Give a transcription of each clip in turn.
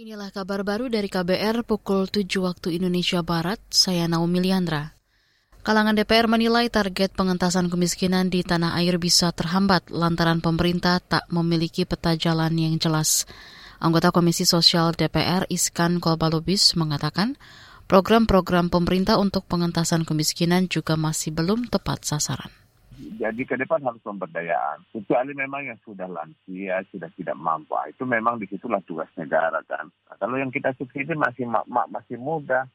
Inilah kabar baru dari KBR pukul 7 waktu Indonesia Barat, saya Naomi Liandra. Kalangan DPR menilai target pengentasan kemiskinan di tanah air bisa terhambat lantaran pemerintah tak memiliki peta jalan yang jelas. Anggota Komisi Sosial DPR Iskan Kolbalubis mengatakan, program-program pemerintah untuk pengentasan kemiskinan juga masih belum tepat sasaran. Jadi ke depan harus pemberdayaan. Kecuali memang yang sudah lansia, sudah tidak mampu. Ah, itu memang di situlah tugas negara kan. Nah, kalau yang kita subsidi masih mak-mak masih muda,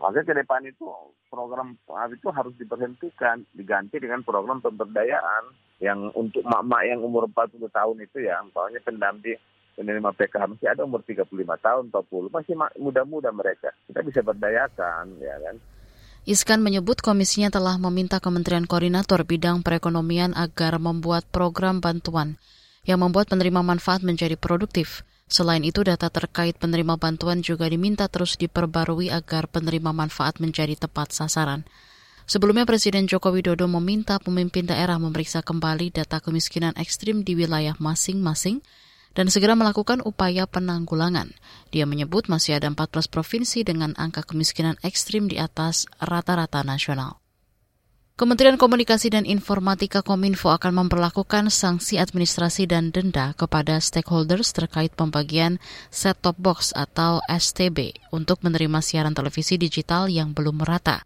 maka ke depan itu program ah, itu harus diberhentikan, diganti dengan program pemberdayaan yang untuk mak-mak yang umur 40 tahun itu ya, umpamanya pendamping penerima PKH masih ada umur 35 tahun, 40, masih muda-muda mereka. Kita bisa berdayakan, ya kan. Iskan menyebut komisinya telah meminta Kementerian Koordinator Bidang Perekonomian agar membuat program bantuan yang membuat penerima manfaat menjadi produktif. Selain itu, data terkait penerima bantuan juga diminta terus diperbarui agar penerima manfaat menjadi tepat sasaran. Sebelumnya Presiden Joko Widodo meminta pemimpin daerah memeriksa kembali data kemiskinan ekstrim di wilayah masing-masing dan segera melakukan upaya penanggulangan. Dia menyebut masih ada 14 provinsi dengan angka kemiskinan ekstrim di atas rata-rata nasional. Kementerian Komunikasi dan Informatika Kominfo akan memperlakukan sanksi administrasi dan denda kepada stakeholders terkait pembagian set-top box atau STB untuk menerima siaran televisi digital yang belum merata.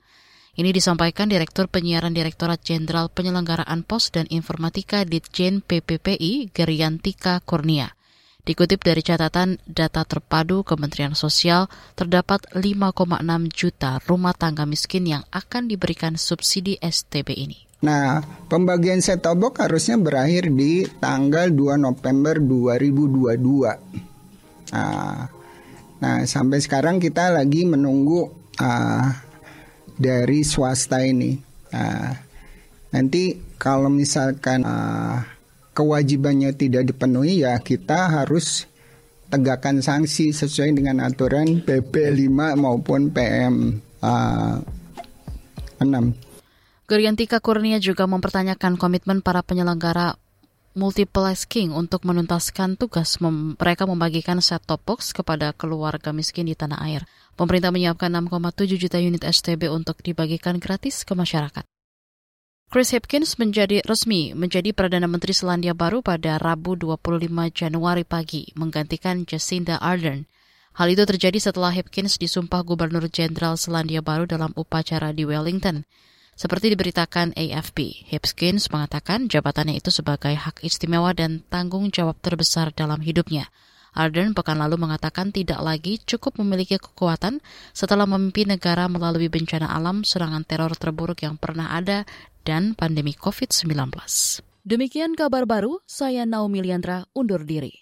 Ini disampaikan Direktur Penyiaran Direktorat Jenderal Penyelenggaraan Pos dan Informatika Ditjen PPPI Geriantika Kurnia. Dikutip dari catatan data terpadu Kementerian Sosial, terdapat 5,6 juta rumah tangga miskin yang akan diberikan subsidi STB ini. Nah, pembagian set box harusnya berakhir di tanggal 2 November 2022. Nah, nah sampai sekarang kita lagi menunggu uh, dari swasta ini. Nah, nanti kalau misalkan uh, kewajibannya tidak dipenuhi ya kita harus tegakkan sanksi sesuai dengan aturan PP 5 maupun PM uh, 6. Geriantika Kurnia juga mempertanyakan komitmen para penyelenggara multiplexing untuk menuntaskan tugas mem mereka membagikan set-top box kepada keluarga miskin di tanah air. Pemerintah menyiapkan 6,7 juta unit STB untuk dibagikan gratis ke masyarakat. Chris Hipkins menjadi resmi menjadi Perdana Menteri Selandia Baru pada Rabu 25 Januari pagi, menggantikan Jacinda Ardern. Hal itu terjadi setelah Hipkins disumpah Gubernur Jenderal Selandia Baru dalam upacara di Wellington. Seperti diberitakan AFP, Hipkins mengatakan jabatannya itu sebagai hak istimewa dan tanggung jawab terbesar dalam hidupnya. Ardern pekan lalu mengatakan tidak lagi cukup memiliki kekuatan setelah memimpin negara melalui bencana alam, serangan teror terburuk yang pernah ada, dan pandemi COVID-19. Demikian kabar baru, saya Naomi Liandra undur diri.